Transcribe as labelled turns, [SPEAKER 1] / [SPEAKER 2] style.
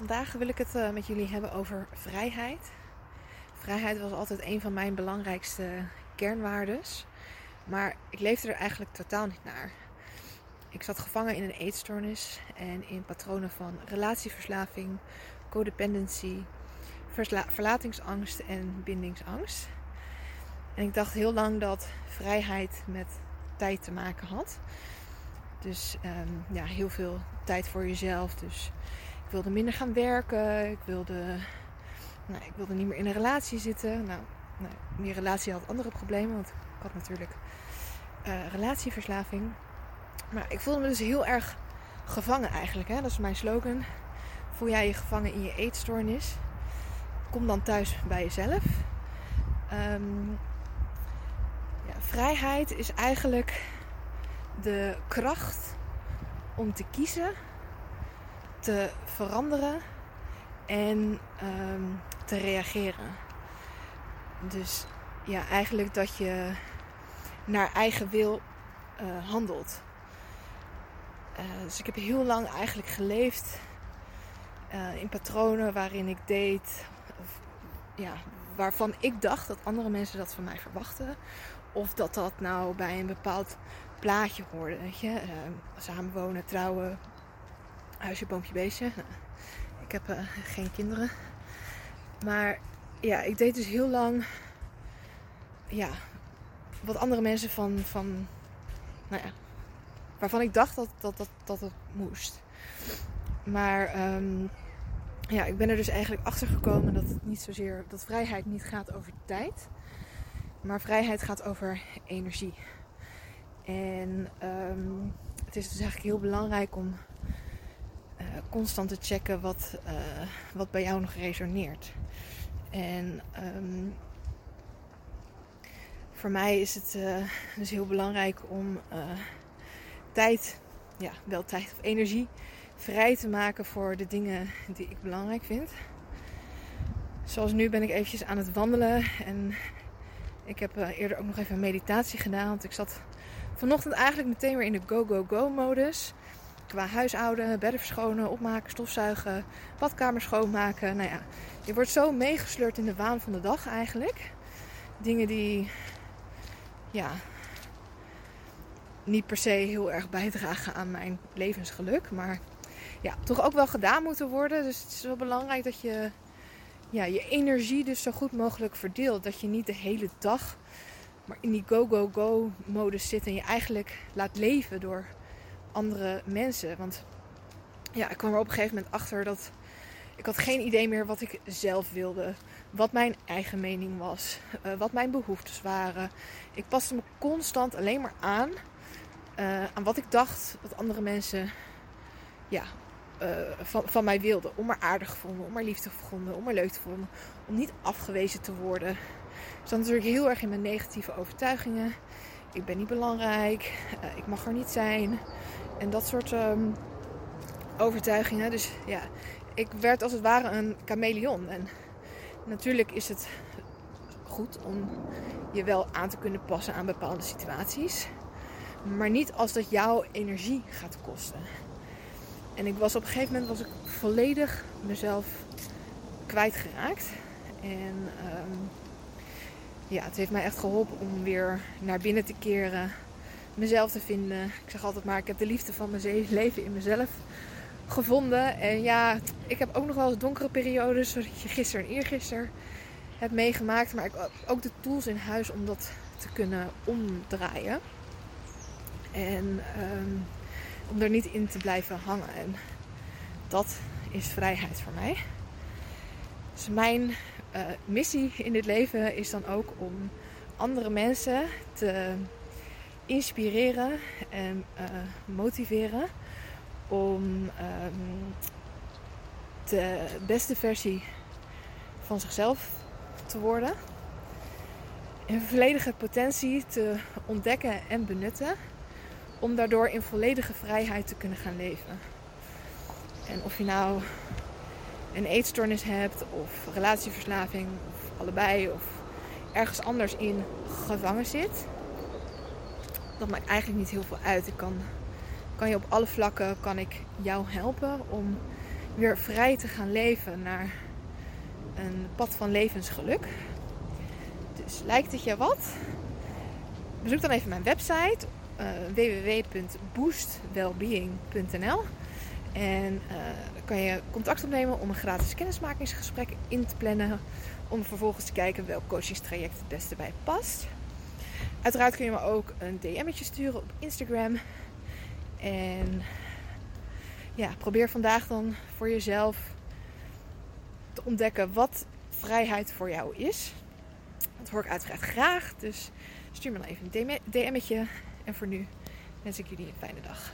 [SPEAKER 1] Vandaag wil ik het uh, met jullie hebben over vrijheid. Vrijheid was altijd een van mijn belangrijkste kernwaardes. Maar ik leefde er eigenlijk totaal niet naar. Ik zat gevangen in een eetstoornis en in patronen van relatieverslaving, codependency, verlatingsangst en bindingsangst. En ik dacht heel lang dat vrijheid met tijd te maken had. Dus um, ja, heel veel tijd voor jezelf. Dus ik wilde minder gaan werken. Ik wilde, nou, ik wilde niet meer in een relatie zitten. Nou, nou, die relatie had andere problemen. Want ik had natuurlijk uh, relatieverslaving. Maar ik voelde me dus heel erg gevangen eigenlijk. Hè? Dat is mijn slogan. Voel jij je gevangen in je eetstoornis? Kom dan thuis bij jezelf. Um, ja, vrijheid is eigenlijk de kracht om te kiezen, te veranderen en um, te reageren. Dus ja, eigenlijk dat je naar eigen wil uh, handelt. Uh, dus ik heb heel lang eigenlijk geleefd uh, in patronen waarin ik deed, ja, waarvan ik dacht dat andere mensen dat van mij verwachten. Of dat dat nou bij een bepaald plaatje hoorde. Weet je? Uh, samenwonen, trouwen, huisje, boompje, beestje. Ik heb uh, geen kinderen. Maar ja, ik deed dus heel lang ja, wat andere mensen van, van nou ja, waarvan ik dacht dat, dat, dat, dat het moest. Maar um, ja, ik ben er dus eigenlijk achter gekomen dat het niet zozeer dat vrijheid niet gaat over tijd, maar vrijheid gaat over energie. En um, het is dus eigenlijk heel belangrijk om constant te checken wat, uh, wat bij jou nog resoneert. En um, voor mij is het uh, dus heel belangrijk om tijd, ja, wel tijd of energie, vrij te maken voor de dingen die ik belangrijk vind. Zoals nu ben ik eventjes aan het wandelen en ik heb eerder ook nog even meditatie gedaan, want ik zat vanochtend eigenlijk meteen weer in de go-go-go-modus. Qua huishouden, bedden verschonen, opmaken, stofzuigen, badkamer schoonmaken. Nou ja, je wordt zo meegesleurd in de waan van de dag eigenlijk. Dingen die, ja, niet per se heel erg bijdragen aan mijn levensgeluk. Maar ja, toch ook wel gedaan moeten worden. Dus het is wel belangrijk dat je ja, je energie dus zo goed mogelijk verdeelt. Dat je niet de hele dag maar in die go-go-go-modus zit en je eigenlijk laat leven door andere mensen. Want ja, ik kwam er op een gegeven moment achter dat ik had geen idee meer wat ik zelf wilde. Wat mijn eigen mening was. Uh, wat mijn behoeftes waren. Ik paste me constant alleen maar aan. Uh, aan wat ik dacht wat andere mensen ja, uh, van, van mij wilden. Om maar aardig vonden, om maar lief te vonden, om maar leuk te vonden. Om niet afgewezen te worden. Ik zat natuurlijk heel erg in mijn negatieve overtuigingen. Ik ben niet belangrijk, uh, ik mag er niet zijn. En dat soort um, overtuigingen. Dus ja, ik werd als het ware een chameleon. En natuurlijk is het goed om je wel aan te kunnen passen aan bepaalde situaties. Maar niet als dat jouw energie gaat kosten. En ik was op een gegeven moment was ik volledig mezelf kwijtgeraakt. En um, ja, het heeft mij echt geholpen om weer naar binnen te keren. Mezelf te vinden. Ik zeg altijd maar, ik heb de liefde van mijn leven in mezelf gevonden. En ja, ik heb ook nog wel eens donkere periodes, zoals je gisteren en eergisteren hebt meegemaakt. Maar ik heb ook de tools in huis om dat te kunnen omdraaien. En um, om er niet in te blijven hangen. En dat is vrijheid voor mij. Dus mijn uh, missie in dit leven is dan ook om andere mensen te inspireren en uh, motiveren om um, de beste versie van zichzelf te worden. En volledige potentie te ontdekken en benutten. Om daardoor in volledige vrijheid te kunnen gaan leven. En of je nou een eetstoornis hebt, of relatieverslaving, of allebei, of ergens anders in gevangen zit, dat maakt eigenlijk niet heel veel uit. Ik kan, je op alle vlakken kan ik jou helpen om weer vrij te gaan leven naar een pad van levensgeluk. Dus lijkt het je wat? Bezoek dan even mijn website uh, www.boostwellbeing.nl en dan kan je contact opnemen om een gratis kennismakingsgesprek in te plannen. Om vervolgens te kijken welk coachingstraject het beste bij past. Uiteraard kun je me ook een DM'tje sturen op Instagram. En ja, probeer vandaag dan voor jezelf te ontdekken wat vrijheid voor jou is. Dat hoor ik uiteraard graag. Dus stuur me dan even een DM'tje. En voor nu wens ik jullie een fijne dag.